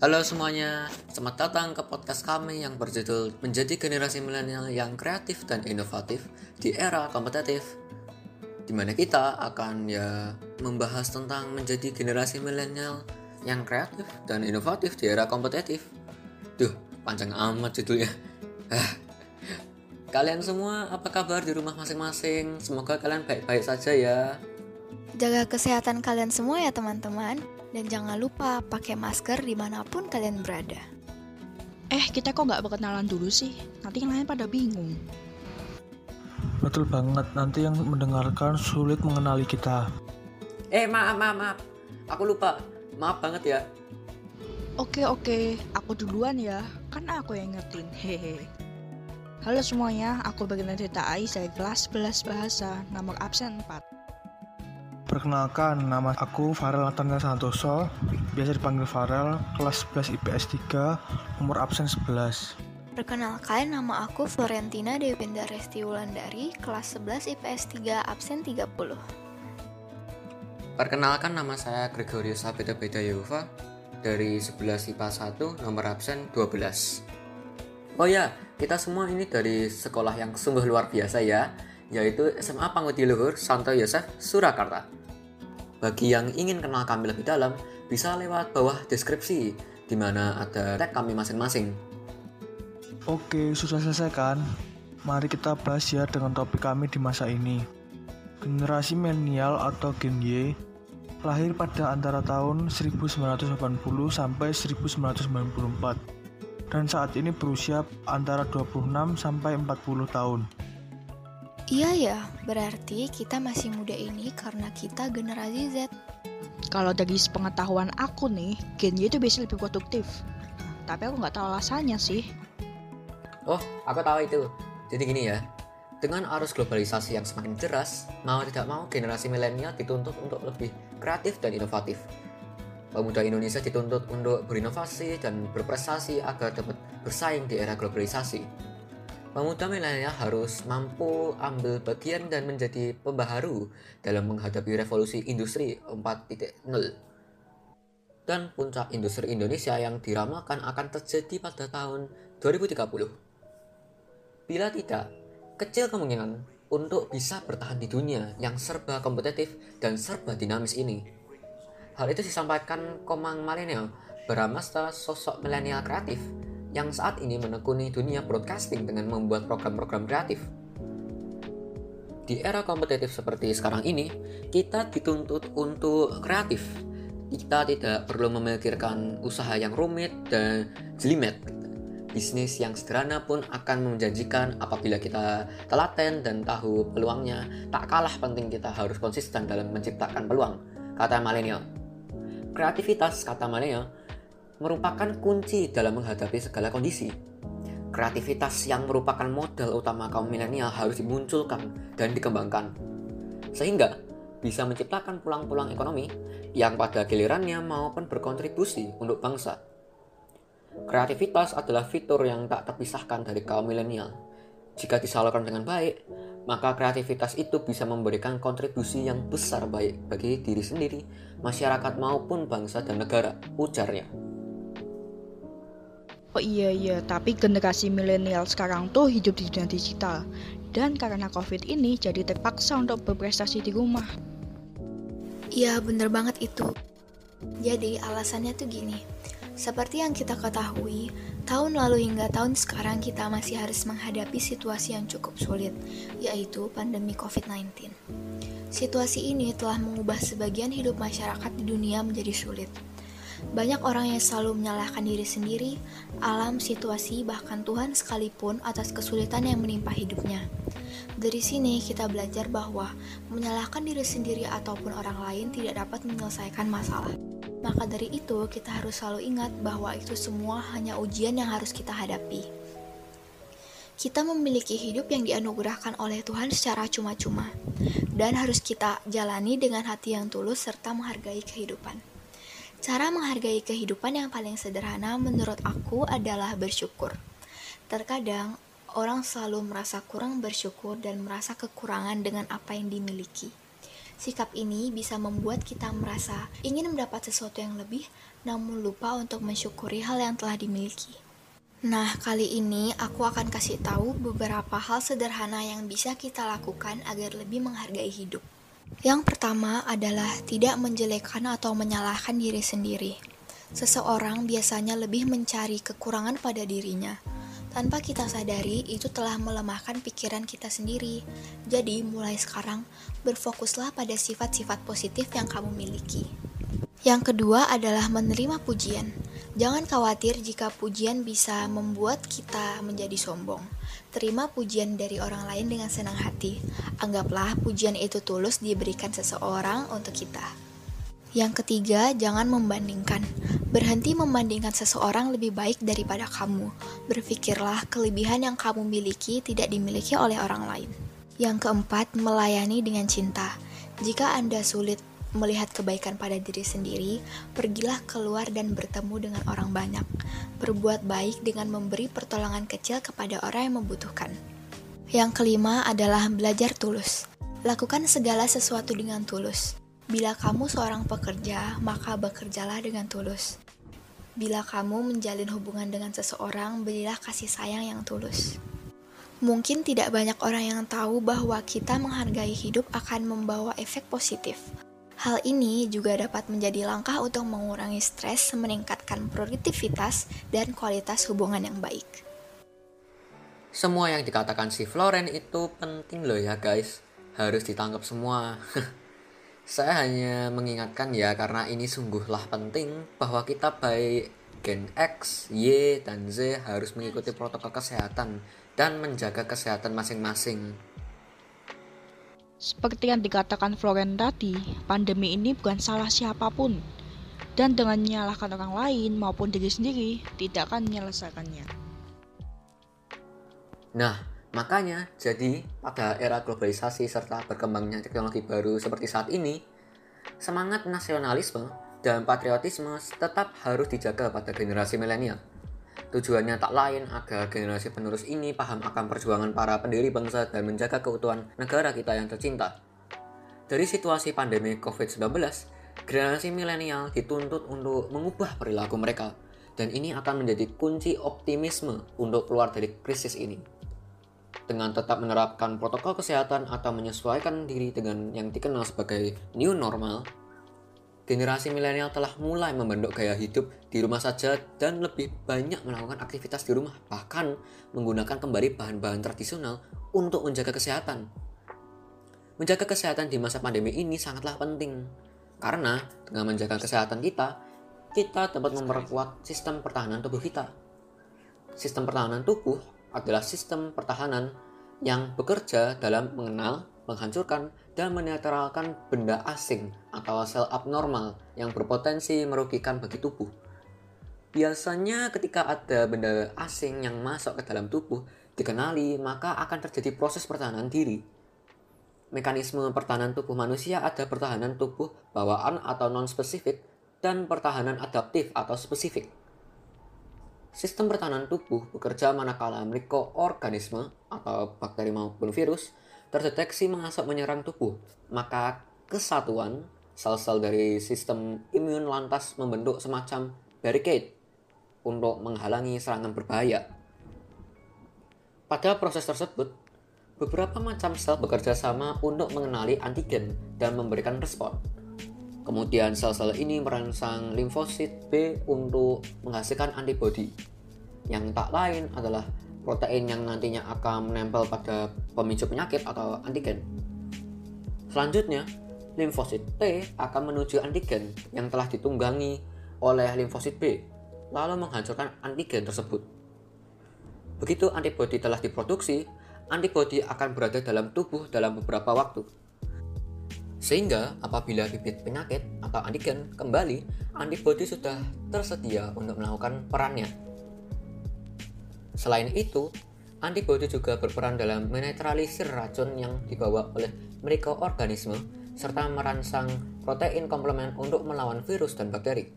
Halo semuanya, selamat datang ke podcast kami yang berjudul Menjadi Generasi Milenial yang Kreatif dan Inovatif di Era Kompetitif Di mana kita akan ya membahas tentang menjadi generasi milenial yang kreatif dan inovatif di era kompetitif Duh, panjang amat judulnya ah. Kalian semua apa kabar di rumah masing-masing? Semoga kalian baik-baik saja ya Jaga kesehatan kalian semua ya teman-teman dan jangan lupa pakai masker di mana pun kalian berada. Eh, kita kok nggak berkenalan dulu sih? Nanti yang lain pada bingung. Betul banget, nanti yang mendengarkan sulit mengenali kita. Eh, maaf, maaf, maaf. Aku lupa. Maaf banget ya. Oke, oke. Aku duluan ya. Kan aku yang ngertiin. Hehe. Halo semuanya, aku bagian Dita Ais dari kelas 11 Bahasa, nomor absen 4. Perkenalkan, nama aku Farel Nathaniel Santoso, biasa dipanggil Farel, kelas 11 IPS 3, umur absen 11. Perkenalkan, nama aku Florentina Dewinda Resti Wulandari, kelas 11 IPS 3, absen 30. Perkenalkan, nama saya Gregorius Abeda Beda Yehova, dari 11 IPA 1, nomor absen 12. Oh ya, kita semua ini dari sekolah yang sungguh luar biasa ya, yaitu SMA Pangudi Luhur Santo Yosef Surakarta. Bagi yang ingin kenal kami lebih dalam, bisa lewat bawah deskripsi, di mana ada tag kami masing-masing. Oke, sudah selesai kan? Mari kita bahas ya dengan topik kami di masa ini. Generasi milenial atau Gen Y lahir pada antara tahun 1980 sampai 1994 dan saat ini berusia antara 26 sampai 40 tahun. Iya ya, berarti kita masih muda ini karena kita generasi Z. Kalau dari pengetahuan aku nih, Gen Y itu biasanya lebih produktif. Tapi aku nggak tahu alasannya sih. Oh, aku tahu itu. Jadi gini ya, dengan arus globalisasi yang semakin deras, mau tidak mau generasi milenial dituntut untuk lebih kreatif dan inovatif. Pemuda Indonesia dituntut untuk berinovasi dan berprestasi agar dapat bersaing di era globalisasi. Pemuda milenial harus mampu ambil bagian dan menjadi pembaharu dalam menghadapi revolusi industri 4.0. Dan puncak industri Indonesia yang diramalkan akan terjadi pada tahun 2030. Bila tidak, kecil kemungkinan untuk bisa bertahan di dunia yang serba kompetitif dan serba dinamis ini. Hal itu disampaikan Komang Milenial beramasta sosok milenial kreatif yang saat ini menekuni dunia broadcasting dengan membuat program-program kreatif. Di era kompetitif seperti sekarang ini, kita dituntut untuk kreatif. Kita tidak perlu memikirkan usaha yang rumit dan jelimet. Bisnis yang sederhana pun akan menjanjikan apabila kita telaten dan tahu peluangnya. Tak kalah penting kita harus konsisten dalam menciptakan peluang, kata milenial. Kreativitas, kata milenial, merupakan kunci dalam menghadapi segala kondisi. Kreativitas yang merupakan modal utama kaum milenial harus dimunculkan dan dikembangkan, sehingga bisa menciptakan pulang-pulang ekonomi yang pada gilirannya maupun berkontribusi untuk bangsa. Kreativitas adalah fitur yang tak terpisahkan dari kaum milenial. Jika disalurkan dengan baik, maka kreativitas itu bisa memberikan kontribusi yang besar baik bagi diri sendiri, masyarakat maupun bangsa dan negara, ujarnya. Oh iya iya, tapi generasi milenial sekarang tuh hidup di dunia digital. Dan karena covid ini jadi terpaksa untuk berprestasi di rumah. Iya bener banget itu. Jadi alasannya tuh gini. Seperti yang kita ketahui, tahun lalu hingga tahun sekarang kita masih harus menghadapi situasi yang cukup sulit, yaitu pandemi COVID-19. Situasi ini telah mengubah sebagian hidup masyarakat di dunia menjadi sulit. Banyak orang yang selalu menyalahkan diri sendiri, alam, situasi, bahkan Tuhan sekalipun atas kesulitan yang menimpa hidupnya. Dari sini kita belajar bahwa menyalahkan diri sendiri ataupun orang lain tidak dapat menyelesaikan masalah. Maka dari itu, kita harus selalu ingat bahwa itu semua hanya ujian yang harus kita hadapi. Kita memiliki hidup yang dianugerahkan oleh Tuhan secara cuma-cuma, dan harus kita jalani dengan hati yang tulus serta menghargai kehidupan. Cara menghargai kehidupan yang paling sederhana menurut aku adalah bersyukur. Terkadang orang selalu merasa kurang bersyukur dan merasa kekurangan dengan apa yang dimiliki. Sikap ini bisa membuat kita merasa ingin mendapat sesuatu yang lebih, namun lupa untuk mensyukuri hal yang telah dimiliki. Nah, kali ini aku akan kasih tahu beberapa hal sederhana yang bisa kita lakukan agar lebih menghargai hidup. Yang pertama adalah tidak menjelekkan atau menyalahkan diri sendiri. Seseorang biasanya lebih mencari kekurangan pada dirinya. Tanpa kita sadari, itu telah melemahkan pikiran kita sendiri. Jadi, mulai sekarang, berfokuslah pada sifat-sifat positif yang kamu miliki. Yang kedua adalah menerima pujian. Jangan khawatir jika pujian bisa membuat kita menjadi sombong. Terima pujian dari orang lain dengan senang hati. Anggaplah pujian itu tulus diberikan seseorang untuk kita. Yang ketiga, jangan membandingkan. Berhenti membandingkan seseorang lebih baik daripada kamu. Berpikirlah kelebihan yang kamu miliki tidak dimiliki oleh orang lain. Yang keempat, melayani dengan cinta. Jika Anda sulit melihat kebaikan pada diri sendiri, pergilah keluar dan bertemu dengan orang banyak. Berbuat baik dengan memberi pertolongan kecil kepada orang yang membutuhkan. Yang kelima adalah belajar tulus. Lakukan segala sesuatu dengan tulus. Bila kamu seorang pekerja, maka bekerjalah dengan tulus. Bila kamu menjalin hubungan dengan seseorang, berilah kasih sayang yang tulus. Mungkin tidak banyak orang yang tahu bahwa kita menghargai hidup akan membawa efek positif. Hal ini juga dapat menjadi langkah untuk mengurangi stres, meningkatkan produktivitas, dan kualitas hubungan yang baik. Semua yang dikatakan si Floren itu penting loh ya guys. Harus ditangkap semua. Saya hanya mengingatkan ya karena ini sungguhlah penting bahwa kita baik Gen X, Y, dan Z harus mengikuti protokol kesehatan dan menjaga kesehatan masing-masing. Seperti yang dikatakan Floren tadi, pandemi ini bukan salah siapa pun. Dan dengan menyalahkan orang lain maupun diri sendiri, tidak akan menyelesaikannya. Nah, makanya jadi pada era globalisasi serta berkembangnya teknologi baru seperti saat ini, semangat nasionalisme dan patriotisme tetap harus dijaga pada generasi milenial. Tujuannya tak lain agar generasi penerus ini paham akan perjuangan para pendiri bangsa dan menjaga keutuhan negara kita yang tercinta. Dari situasi pandemi COVID-19, generasi milenial dituntut untuk mengubah perilaku mereka, dan ini akan menjadi kunci optimisme untuk keluar dari krisis ini. Dengan tetap menerapkan protokol kesehatan atau menyesuaikan diri dengan yang dikenal sebagai new normal, generasi milenial telah mulai membentuk gaya hidup di rumah saja dan lebih banyak melakukan aktivitas di rumah, bahkan menggunakan kembali bahan-bahan tradisional untuk menjaga kesehatan. Menjaga kesehatan di masa pandemi ini sangatlah penting, karena dengan menjaga kesehatan kita, kita dapat memperkuat sistem pertahanan tubuh kita. Sistem pertahanan tubuh adalah sistem pertahanan yang bekerja dalam mengenal, menghancurkan, dan menetralkan benda asing atau sel abnormal yang berpotensi merugikan bagi tubuh. Biasanya ketika ada benda asing yang masuk ke dalam tubuh dikenali, maka akan terjadi proses pertahanan diri. Mekanisme pertahanan tubuh manusia ada pertahanan tubuh bawaan atau non-spesifik dan pertahanan adaptif atau spesifik. Sistem pertahanan tubuh bekerja manakala mikroorganisme atau bakteri maupun virus terdeteksi mengasap menyerang tubuh, maka kesatuan sel-sel dari sistem imun lantas membentuk semacam barricade untuk menghalangi serangan berbahaya. Pada proses tersebut, beberapa macam sel bekerja sama untuk mengenali antigen dan memberikan respon. Kemudian sel-sel ini merangsang limfosit B untuk menghasilkan antibodi, yang tak lain adalah protein yang nantinya akan menempel pada pemicu penyakit atau antigen. Selanjutnya, limfosit T akan menuju antigen yang telah ditunggangi oleh limfosit B, lalu menghancurkan antigen tersebut. Begitu antibodi telah diproduksi, antibodi akan berada dalam tubuh dalam beberapa waktu. Sehingga apabila bibit penyakit atau antigen kembali, antibodi sudah tersedia untuk melakukan perannya. Selain itu, antibodi juga berperan dalam menetralisir racun yang dibawa oleh mikroorganisme serta merangsang protein komplement untuk melawan virus dan bakteri.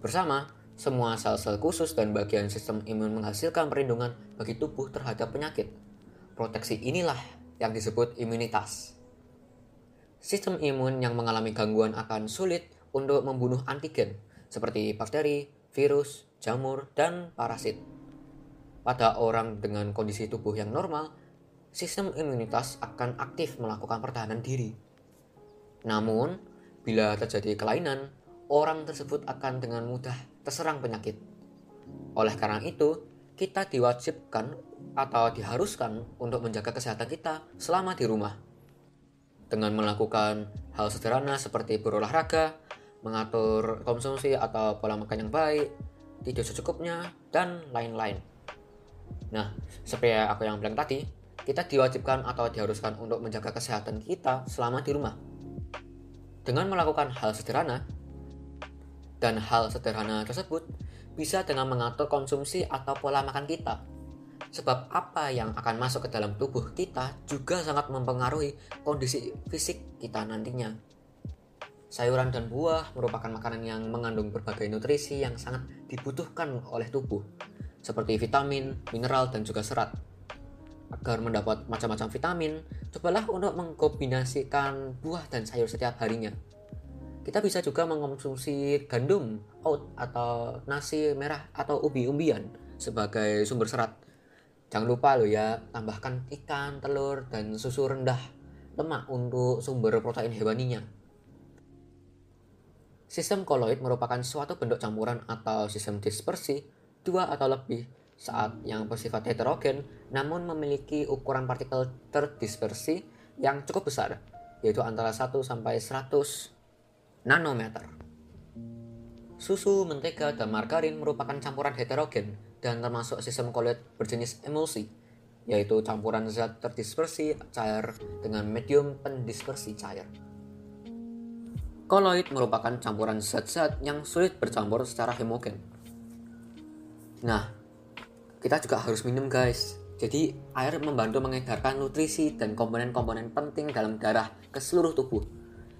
Bersama, semua sel-sel khusus dan bagian sistem imun menghasilkan perlindungan bagi tubuh terhadap penyakit. Proteksi inilah yang disebut imunitas. sistem imun yang mengalami gangguan akan sulit untuk membunuh antigen seperti bakteri, virus, jamur, dan parasit. Pada orang dengan kondisi tubuh yang normal, sistem imunitas akan aktif melakukan pertahanan diri. Namun, bila terjadi kelainan, orang tersebut akan dengan mudah terserang penyakit. Oleh karena itu, kita diwajibkan atau diharuskan untuk menjaga kesehatan kita selama di rumah. Dengan melakukan hal sederhana seperti berolahraga, mengatur konsumsi atau pola makan yang baik, tidur secukupnya, dan lain-lain. Nah, seperti aku yang bilang tadi, kita diwajibkan atau diharuskan untuk menjaga kesehatan kita selama di rumah. Dengan melakukan hal sederhana, dan hal sederhana tersebut bisa dengan mengatur konsumsi atau pola makan kita. Sebab apa yang akan masuk ke dalam tubuh kita juga sangat mempengaruhi kondisi fisik kita nantinya. Sayuran dan buah merupakan makanan yang mengandung berbagai nutrisi yang sangat dibutuhkan oleh tubuh, seperti vitamin, mineral, dan juga serat. Agar mendapat macam-macam vitamin, cobalah untuk mengkombinasikan buah dan sayur setiap harinya. Kita bisa juga mengonsumsi gandum, oat, atau nasi merah atau ubi-umbian sebagai sumber serat. Jangan lupa loh ya, tambahkan ikan, telur, dan susu rendah lemak untuk sumber protein hewaninya. Sistem koloid merupakan suatu bentuk campuran atau sistem dispersi dua atau lebih saat yang bersifat heterogen namun memiliki ukuran partikel terdispersi yang cukup besar yaitu antara 1 sampai 100 nanometer. Susu, mentega, dan margarin merupakan campuran heterogen dan termasuk sistem koloid berjenis emulsi, yaitu campuran zat terdispersi cair dengan medium pendispersi cair. Koloid merupakan campuran zat-zat yang sulit bercampur secara homogen. Nah, kita juga harus minum guys. Jadi, air membantu mengedarkan nutrisi dan komponen-komponen penting dalam darah ke seluruh tubuh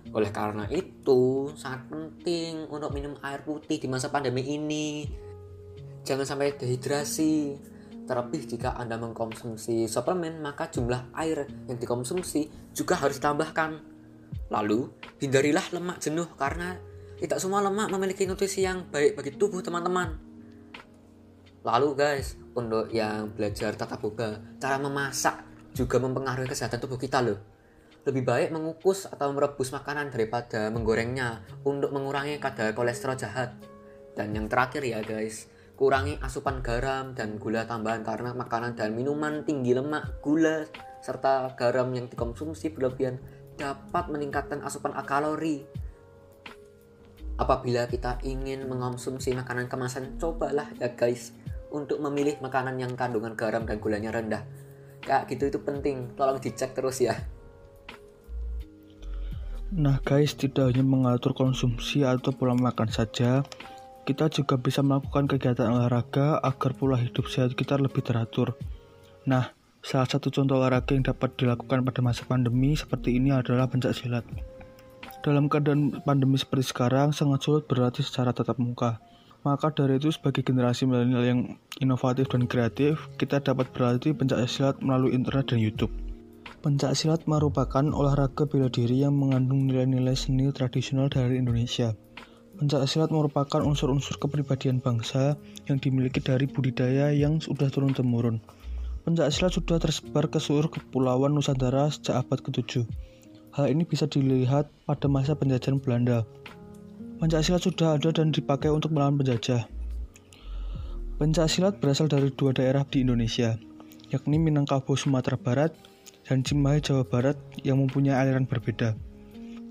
oleh karena itu, sangat penting untuk minum air putih di masa pandemi ini. Jangan sampai dehidrasi. Terlebih jika Anda mengkonsumsi suplemen, maka jumlah air yang dikonsumsi juga harus ditambahkan. Lalu, hindarilah lemak jenuh karena tidak semua lemak memiliki nutrisi yang baik bagi tubuh teman-teman. Lalu guys, untuk yang belajar tata boga, cara memasak juga mempengaruhi kesehatan tubuh kita loh lebih baik mengukus atau merebus makanan daripada menggorengnya untuk mengurangi kadar kolesterol jahat. Dan yang terakhir ya guys, kurangi asupan garam dan gula tambahan karena makanan dan minuman tinggi lemak, gula, serta garam yang dikonsumsi berlebihan dapat meningkatkan asupan kalori. Apabila kita ingin mengonsumsi makanan kemasan, cobalah ya guys untuk memilih makanan yang kandungan garam dan gulanya rendah. Kayak gitu itu penting, tolong dicek terus ya. Nah guys, tidak hanya mengatur konsumsi atau pola makan saja, kita juga bisa melakukan kegiatan olahraga agar pola hidup sehat kita lebih teratur. Nah, salah satu contoh olahraga yang dapat dilakukan pada masa pandemi seperti ini adalah pencak silat. Dalam keadaan pandemi seperti sekarang, sangat sulit berlatih secara tatap muka. Maka dari itu sebagai generasi milenial yang inovatif dan kreatif, kita dapat berlatih pencak silat melalui internet dan YouTube. Pencak silat merupakan olahraga bela diri yang mengandung nilai-nilai seni tradisional dari Indonesia. Pencak silat merupakan unsur-unsur kepribadian bangsa yang dimiliki dari budidaya yang sudah turun-temurun. Pencak silat sudah tersebar ke seluruh kepulauan Nusantara sejak abad ke-7. Hal ini bisa dilihat pada masa penjajahan Belanda. Pencak silat sudah ada dan dipakai untuk melawan penjajah. Pencak silat berasal dari dua daerah di Indonesia, yakni Minangkabau Sumatera Barat dan Cimahi Jawa Barat yang mempunyai aliran berbeda.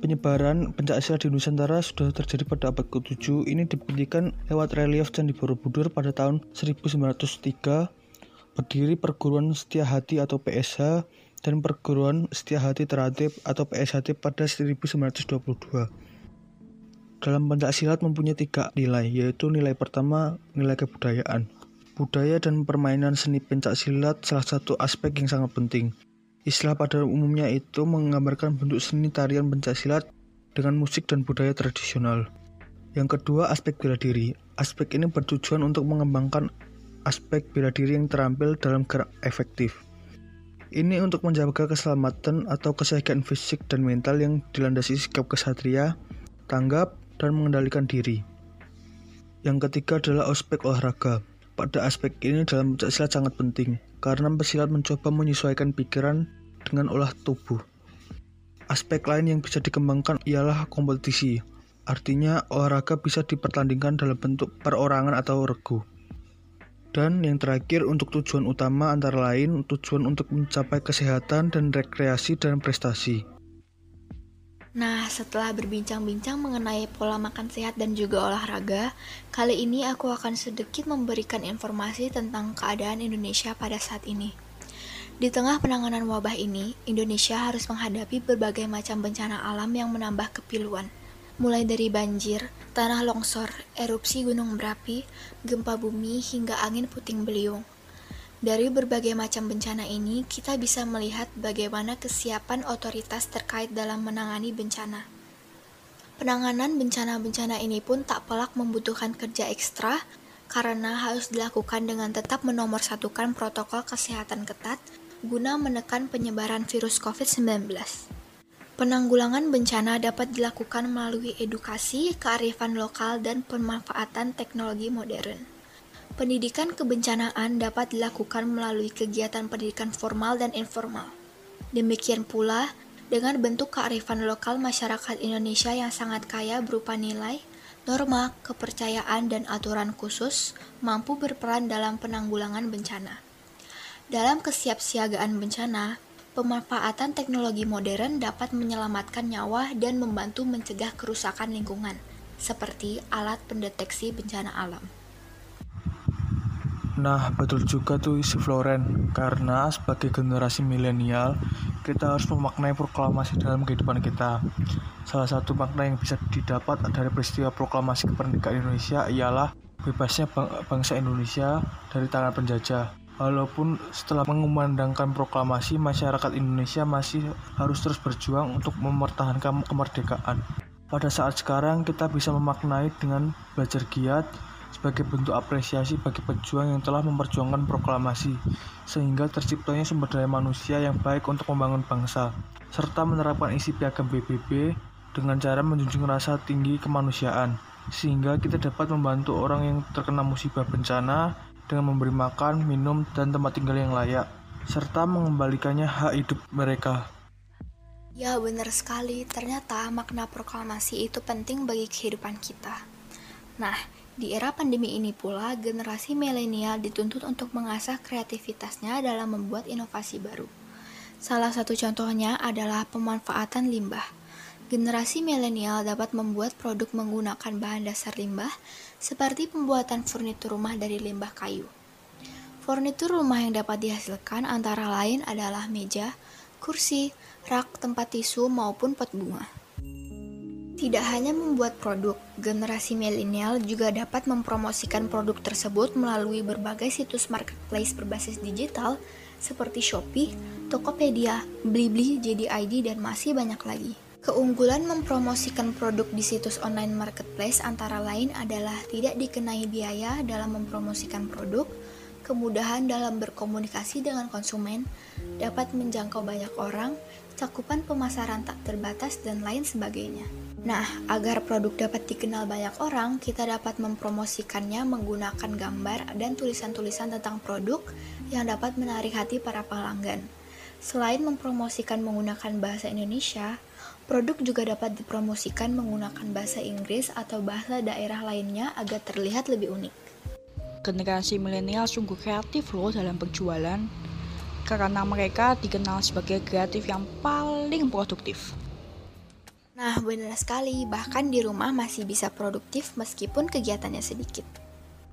Penyebaran pencak silat di Nusantara sudah terjadi pada abad ke-7 ini dibuktikan lewat relief Candi Borobudur pada tahun 1903 berdiri perguruan Setia Hati atau PSH dan perguruan Setia Hati Teratip atau PSHT pada 1922. Dalam pencak silat mempunyai tiga nilai, yaitu nilai pertama nilai kebudayaan. Budaya dan permainan seni pencak silat salah satu aspek yang sangat penting. Istilah pada umumnya itu menggambarkan bentuk seni tarian pencaksilat dengan musik dan budaya tradisional. Yang kedua, aspek bela diri. Aspek ini bertujuan untuk mengembangkan aspek bela diri yang terampil dalam gerak efektif. Ini untuk menjaga keselamatan atau kesehatan fisik dan mental yang dilandasi sikap kesatria, tanggap, dan mengendalikan diri. Yang ketiga adalah aspek olahraga. Pada aspek ini dalam silat sangat penting, karena pesilat mencoba menyesuaikan pikiran dengan olah tubuh. Aspek lain yang bisa dikembangkan ialah kompetisi. Artinya, olahraga bisa dipertandingkan dalam bentuk perorangan atau regu. Dan yang terakhir untuk tujuan utama antara lain tujuan untuk mencapai kesehatan dan rekreasi dan prestasi. Nah, setelah berbincang-bincang mengenai pola makan sehat dan juga olahraga, kali ini aku akan sedikit memberikan informasi tentang keadaan Indonesia pada saat ini. Di tengah penanganan wabah ini, Indonesia harus menghadapi berbagai macam bencana alam yang menambah kepiluan. Mulai dari banjir, tanah longsor, erupsi gunung berapi, gempa bumi, hingga angin puting beliung. Dari berbagai macam bencana ini, kita bisa melihat bagaimana kesiapan otoritas terkait dalam menangani bencana. Penanganan bencana-bencana ini pun tak pelak membutuhkan kerja ekstra karena harus dilakukan dengan tetap menomorsatukan protokol kesehatan ketat guna menekan penyebaran virus COVID-19. Penanggulangan bencana dapat dilakukan melalui edukasi, kearifan lokal, dan pemanfaatan teknologi modern. Pendidikan kebencanaan dapat dilakukan melalui kegiatan pendidikan formal dan informal. Demikian pula, dengan bentuk kearifan lokal masyarakat Indonesia yang sangat kaya berupa nilai, norma, kepercayaan, dan aturan khusus, mampu berperan dalam penanggulangan bencana. Dalam kesiapsiagaan bencana, pemanfaatan teknologi modern dapat menyelamatkan nyawa dan membantu mencegah kerusakan lingkungan, seperti alat pendeteksi bencana alam. Nah, betul juga tuh isi Floren, karena sebagai generasi milenial, kita harus memaknai proklamasi dalam kehidupan kita. Salah satu makna yang bisa didapat dari peristiwa proklamasi kemerdekaan Indonesia ialah bebasnya bangsa Indonesia dari tangan penjajah. Walaupun setelah mengumandangkan proklamasi, masyarakat Indonesia masih harus terus berjuang untuk mempertahankan kemerdekaan. Pada saat sekarang, kita bisa memaknai dengan belajar giat sebagai bentuk apresiasi bagi pejuang yang telah memperjuangkan proklamasi, sehingga terciptanya sumber daya manusia yang baik untuk membangun bangsa, serta menerapkan isi piagam PBB dengan cara menjunjung rasa tinggi kemanusiaan, sehingga kita dapat membantu orang yang terkena musibah bencana dengan memberi makan, minum, dan tempat tinggal yang layak, serta mengembalikannya hak hidup mereka. Ya, benar sekali. Ternyata makna proklamasi itu penting bagi kehidupan kita. Nah, di era pandemi ini pula, generasi milenial dituntut untuk mengasah kreativitasnya dalam membuat inovasi baru. Salah satu contohnya adalah pemanfaatan limbah. Generasi milenial dapat membuat produk menggunakan bahan dasar limbah seperti pembuatan furnitur rumah dari limbah kayu. Furnitur rumah yang dapat dihasilkan antara lain adalah meja, kursi, rak tempat tisu maupun pot bunga. Tidak hanya membuat produk, generasi milenial juga dapat mempromosikan produk tersebut melalui berbagai situs marketplace berbasis digital seperti Shopee, Tokopedia, Blibli, JDID, dan masih banyak lagi. Keunggulan mempromosikan produk di situs online marketplace antara lain adalah tidak dikenai biaya dalam mempromosikan produk, kemudahan dalam berkomunikasi dengan konsumen, dapat menjangkau banyak orang, cakupan pemasaran tak terbatas, dan lain sebagainya. Nah, agar produk dapat dikenal banyak orang, kita dapat mempromosikannya menggunakan gambar dan tulisan-tulisan tentang produk yang dapat menarik hati para pelanggan. Selain mempromosikan menggunakan bahasa Indonesia, Produk juga dapat dipromosikan menggunakan bahasa Inggris atau bahasa daerah lainnya agar terlihat lebih unik. Generasi milenial sungguh kreatif loh dalam berjualan, karena mereka dikenal sebagai kreatif yang paling produktif. Nah, benar sekali, bahkan di rumah masih bisa produktif meskipun kegiatannya sedikit.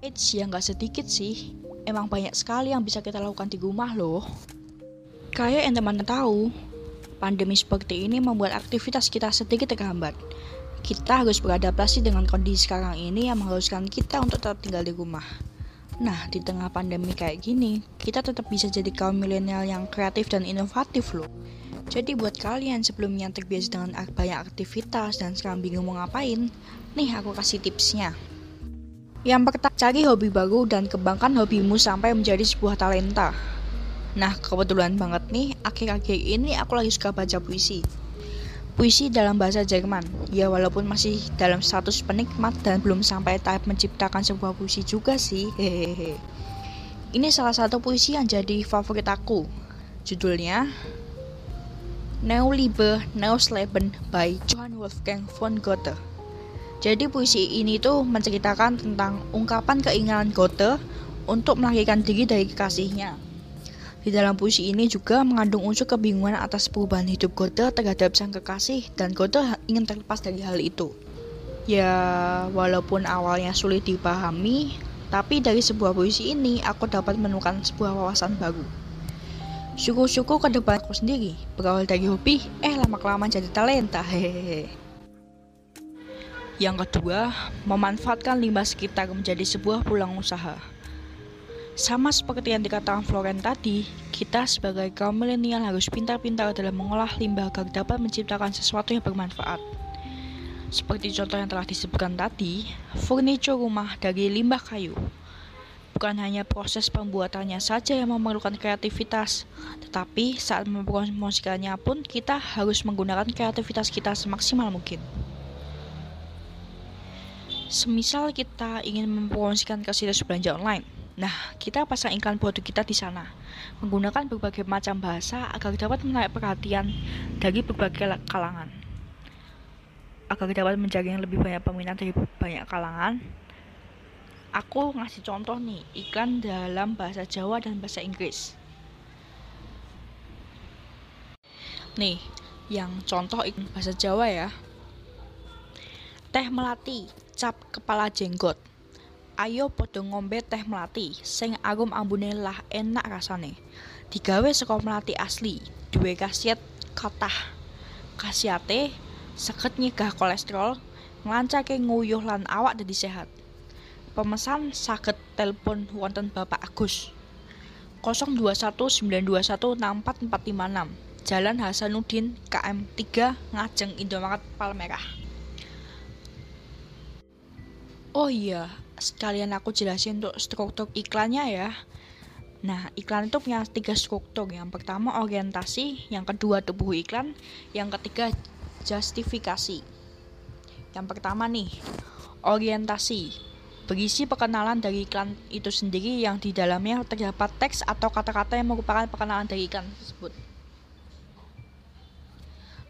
Eits, ya nggak sedikit sih. Emang banyak sekali yang bisa kita lakukan di rumah loh. Kayak yang teman-teman tahu, Pandemi seperti ini membuat aktivitas kita sedikit terhambat. Kita harus beradaptasi dengan kondisi sekarang ini yang mengharuskan kita untuk tetap tinggal di rumah. Nah, di tengah pandemi kayak gini, kita tetap bisa jadi kaum milenial yang kreatif dan inovatif loh. Jadi buat kalian sebelumnya terbiasa dengan banyak aktivitas dan sekarang bingung mau ngapain, nih aku kasih tipsnya. Yang pertama, cari hobi baru dan kembangkan hobimu sampai menjadi sebuah talenta. Nah, kebetulan banget nih, akhir-akhir ini aku lagi suka baca puisi. Puisi dalam bahasa Jerman, ya walaupun masih dalam status penikmat dan belum sampai tahap menciptakan sebuah puisi juga sih, hehehe. Ini salah satu puisi yang jadi favorit aku. Judulnya Neuliebe Neusleben by Johann Wolfgang von Goethe. Jadi puisi ini tuh menceritakan tentang ungkapan keinginan Goethe untuk melahirkan diri dari kekasihnya. Di dalam puisi ini juga mengandung unsur kebingungan atas perubahan hidup Goethe terhadap sang kekasih dan Goethe ingin terlepas dari hal itu. Ya, walaupun awalnya sulit dipahami, tapi dari sebuah puisi ini aku dapat menemukan sebuah wawasan baru. Syukur-syukur ke depan aku sendiri, berawal dari hobi, eh lama-kelamaan jadi talenta, hehehe. Yang kedua, memanfaatkan limbah sekitar menjadi sebuah pulang usaha. Sama seperti yang dikatakan Floren tadi, kita sebagai kaum milenial harus pintar-pintar dalam mengolah limbah agar dapat menciptakan sesuatu yang bermanfaat. Seperti contoh yang telah disebutkan tadi, furniture rumah dari limbah kayu. Bukan hanya proses pembuatannya saja yang memerlukan kreativitas, tetapi saat mempromosikannya pun kita harus menggunakan kreativitas kita semaksimal mungkin. Semisal kita ingin mempromosikan ke situs belanja online, Nah, kita pasang iklan produk kita di sana, menggunakan berbagai macam bahasa agar dapat menarik perhatian dari berbagai kalangan. Agar dapat menjaring lebih banyak peminat dari banyak kalangan, aku ngasih contoh nih, iklan dalam bahasa Jawa dan bahasa Inggris. Nih, yang contoh iklan bahasa Jawa ya. Teh melati, cap kepala jenggot Ayo podo ngombe teh melati sing arum ambune lah enak rasane. Digawe saka melati asli, duwe khasiat kathah. Khasiate saged nyegah kolesterol, nglancake nguyuh lan awak dadi sehat. Pemesan saged telepon wonten Bapak Agus. 0219216456 Jalan Hasanuddin KM 3 Ngajeng Indomaret Palmerah. Oh iya, sekalian aku jelasin untuk struktur iklannya ya. Nah, iklan itu punya tiga struktur. Yang pertama orientasi, yang kedua tubuh iklan, yang ketiga justifikasi. Yang pertama nih, orientasi. Berisi perkenalan dari iklan itu sendiri yang di dalamnya terdapat teks atau kata-kata yang merupakan perkenalan dari iklan tersebut.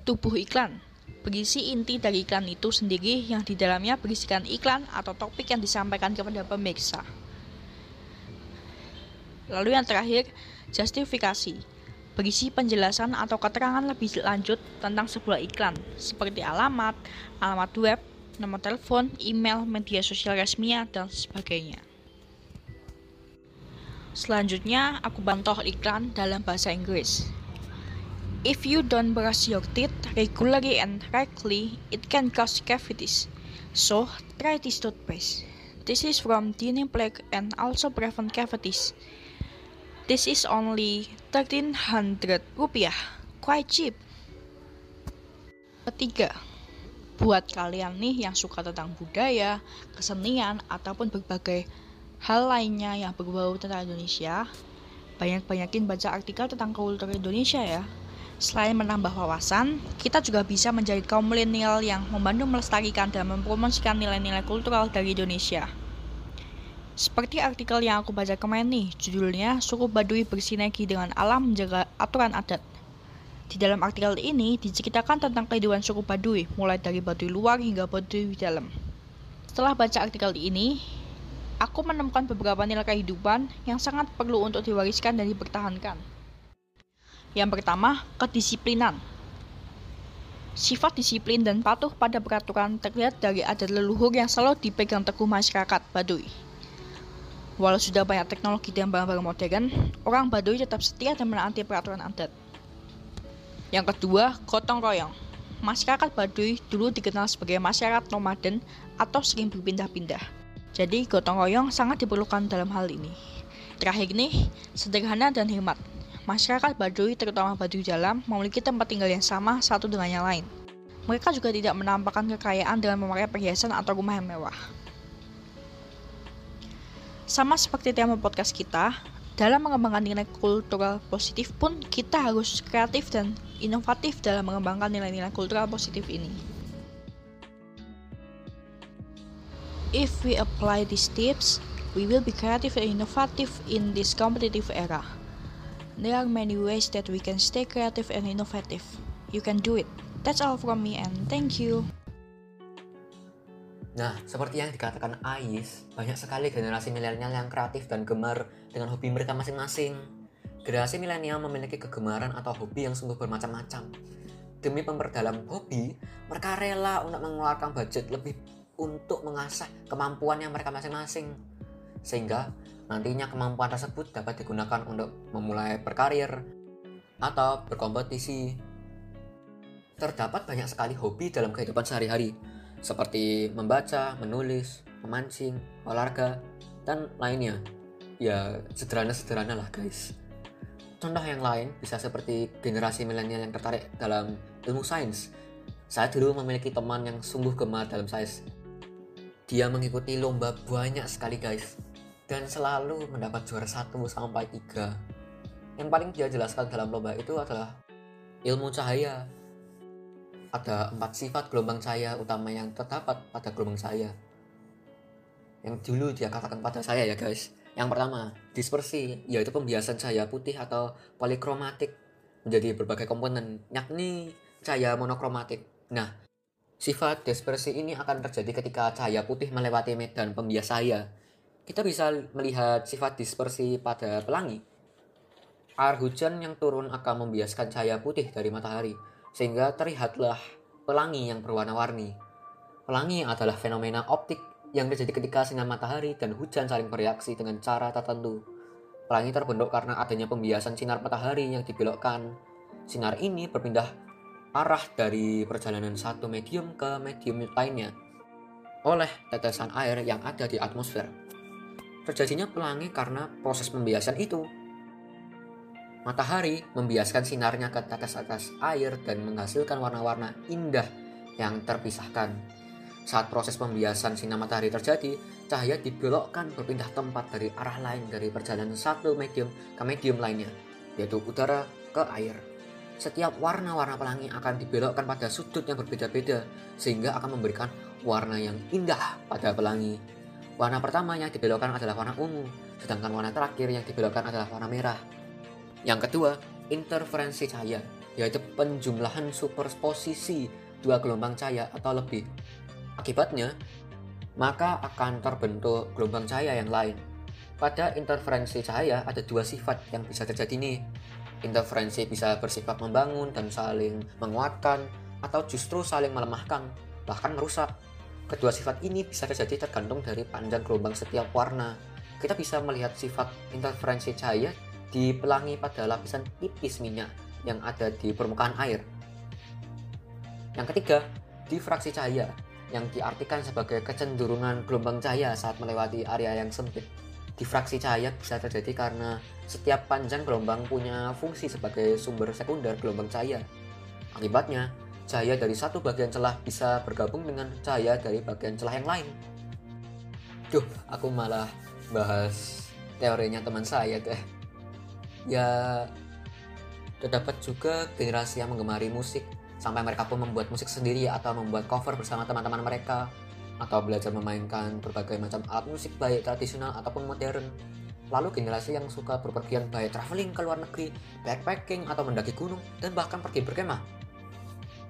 Tubuh iklan berisi inti dari iklan itu sendiri yang di dalamnya berisikan iklan atau topik yang disampaikan kepada pemirsa. Lalu yang terakhir, justifikasi. Berisi penjelasan atau keterangan lebih lanjut tentang sebuah iklan, seperti alamat, alamat web, nomor telepon, email, media sosial resminya, dan sebagainya. Selanjutnya, aku bantu iklan dalam bahasa Inggris. If you don't brush your teeth regularly and correctly, it can cause cavities. So, try this toothpaste. This is from Dini Plague and also prevent cavities. This is only 1300 rupiah. Quite cheap. Ketiga, buat kalian nih yang suka tentang budaya, kesenian, ataupun berbagai hal lainnya yang berbau tentang Indonesia, banyak-banyakin baca artikel tentang kultur Indonesia ya. Selain menambah wawasan, kita juga bisa menjadi kaum milenial yang membantu melestarikan dan mempromosikan nilai-nilai kultural dari Indonesia. Seperti artikel yang aku baca kemarin nih, judulnya Suku Baduy Bersinergi dengan Alam Menjaga Aturan Adat. Di dalam artikel ini diceritakan tentang kehidupan suku Baduy, mulai dari Baduy luar hingga Baduy dalam. Setelah baca artikel ini, aku menemukan beberapa nilai kehidupan yang sangat perlu untuk diwariskan dan dipertahankan. Yang pertama, kedisiplinan. Sifat disiplin dan patuh pada peraturan terlihat dari adat leluhur yang selalu dipegang teguh masyarakat Baduy. Walau sudah banyak teknologi dan barang-barang modern, orang Baduy tetap setia dan menaati peraturan adat. Yang kedua, gotong royong. Masyarakat Baduy dulu dikenal sebagai masyarakat nomaden atau sering berpindah-pindah. Jadi, gotong royong sangat diperlukan dalam hal ini. Terakhir nih, sederhana dan hemat masyarakat Baduy, terutama Baduy Dalam, memiliki tempat tinggal yang sama satu dengan yang lain. Mereka juga tidak menampakkan kekayaan dengan memakai perhiasan atau rumah yang mewah. Sama seperti tema podcast kita, Dalam mengembangkan nilai kultural positif pun kita harus kreatif dan inovatif dalam mengembangkan nilai-nilai kultural positif ini. If we apply these tips, we will be creative and innovative in this competitive era. There are many ways that we can stay creative and innovative. You can do it. That's all from me and thank you. Nah, seperti yang dikatakan Ais, banyak sekali generasi milenial yang kreatif dan gemar dengan hobi mereka masing-masing. Generasi milenial memiliki kegemaran atau hobi yang sungguh bermacam-macam. Demi memperdalam hobi, mereka rela untuk mengeluarkan budget lebih untuk mengasah kemampuan yang mereka masing-masing. Sehingga nantinya kemampuan tersebut dapat digunakan untuk memulai berkarir atau berkompetisi. Terdapat banyak sekali hobi dalam kehidupan sehari-hari, seperti membaca, menulis, memancing, olahraga, dan lainnya. Ya, sederhana-sederhana lah guys. Contoh yang lain bisa seperti generasi milenial yang tertarik dalam ilmu sains. Saya dulu memiliki teman yang sungguh gemar dalam sains. Dia mengikuti lomba banyak sekali guys, dan selalu mendapat juara 1 sampai 3. Yang paling dia jelaskan dalam lomba itu adalah ilmu cahaya, ada empat sifat gelombang cahaya utama yang terdapat pada gelombang cahaya. Yang dulu dia katakan pada saya ya guys. Yang pertama, dispersi, yaitu pembiasan cahaya putih atau polikromatik menjadi berbagai komponen, yakni cahaya monokromatik. Nah, sifat dispersi ini akan terjadi ketika cahaya putih melewati medan pembias cahaya. Kita bisa melihat sifat dispersi pada pelangi. Air hujan yang turun akan membiaskan cahaya putih dari matahari sehingga terlihatlah pelangi yang berwarna-warni. Pelangi adalah fenomena optik yang terjadi ketika sinar matahari dan hujan saling bereaksi dengan cara tertentu. Pelangi terbentuk karena adanya pembiasan sinar matahari yang dibelokkan. Sinar ini berpindah arah dari perjalanan satu medium ke medium lainnya oleh tetesan air yang ada di atmosfer. Terjadinya pelangi karena proses pembiasan itu Matahari membiaskan sinarnya ke tetes-tetes air dan menghasilkan warna-warna indah yang terpisahkan. Saat proses pembiasan sinar matahari terjadi, cahaya dibelokkan berpindah tempat dari arah lain dari perjalanan satu medium ke medium lainnya, yaitu udara ke air. Setiap warna-warna pelangi akan dibelokkan pada sudut yang berbeda-beda, sehingga akan memberikan warna yang indah pada pelangi. Warna pertama yang dibelokkan adalah warna ungu, sedangkan warna terakhir yang dibelokkan adalah warna merah. Yang kedua, interferensi cahaya, yaitu penjumlahan superposisi dua gelombang cahaya atau lebih. Akibatnya, maka akan terbentuk gelombang cahaya yang lain. Pada interferensi cahaya ada dua sifat yang bisa terjadi nih. Interferensi bisa bersifat membangun dan saling menguatkan atau justru saling melemahkan, bahkan merusak. Kedua sifat ini bisa terjadi tergantung dari panjang gelombang setiap warna. Kita bisa melihat sifat interferensi cahaya dipelangi pada lapisan tipis minyak yang ada di permukaan air. Yang ketiga, difraksi cahaya yang diartikan sebagai kecenderungan gelombang cahaya saat melewati area yang sempit. Difraksi cahaya bisa terjadi karena setiap panjang gelombang punya fungsi sebagai sumber sekunder gelombang cahaya. Akibatnya, cahaya dari satu bagian celah bisa bergabung dengan cahaya dari bagian celah yang lain. Duh, aku malah bahas teorinya teman saya deh ya terdapat juga generasi yang menggemari musik sampai mereka pun membuat musik sendiri atau membuat cover bersama teman-teman mereka atau belajar memainkan berbagai macam alat musik baik tradisional ataupun modern. Lalu generasi yang suka berpergian baik traveling ke luar negeri, backpacking atau mendaki gunung dan bahkan pergi berkemah.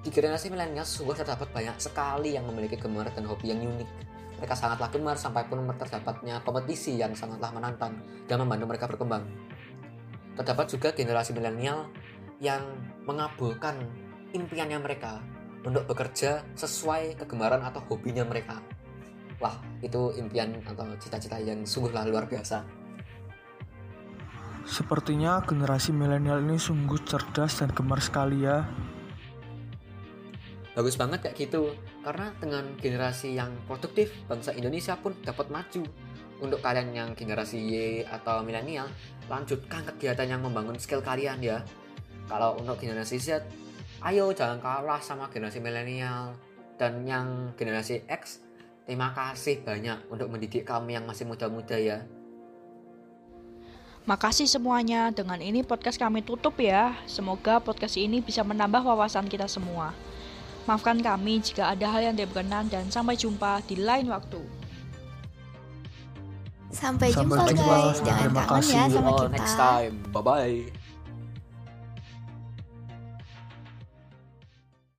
Di generasi milenial sungguh terdapat banyak sekali yang memiliki gemar dan hobi yang unik. Mereka sangatlah gemar sampai pun terdapatnya kompetisi yang sangatlah menantang dan membantu mereka berkembang. Terdapat juga generasi milenial yang mengabulkan impiannya mereka untuk bekerja sesuai kegemaran atau hobinya mereka. Wah, itu impian atau cita-cita yang sungguhlah luar biasa. Sepertinya generasi milenial ini sungguh cerdas dan gemar sekali ya. Bagus banget kayak gitu, karena dengan generasi yang produktif, bangsa Indonesia pun dapat maju untuk kalian yang generasi Y atau milenial, lanjutkan kegiatan yang membangun skill kalian ya. Kalau untuk generasi Z, ayo jangan kalah sama generasi milenial. Dan yang generasi X, terima kasih banyak untuk mendidik kami yang masih muda-muda ya. Makasih semuanya. Dengan ini podcast kami tutup ya. Semoga podcast ini bisa menambah wawasan kita semua. Maafkan kami jika ada hal yang tidak berkenan dan sampai jumpa di lain waktu. Sampai, Sampai jumpa jumpa. guys. Jangan Terima kangen ya kasih. sama kita. next time. Bye bye.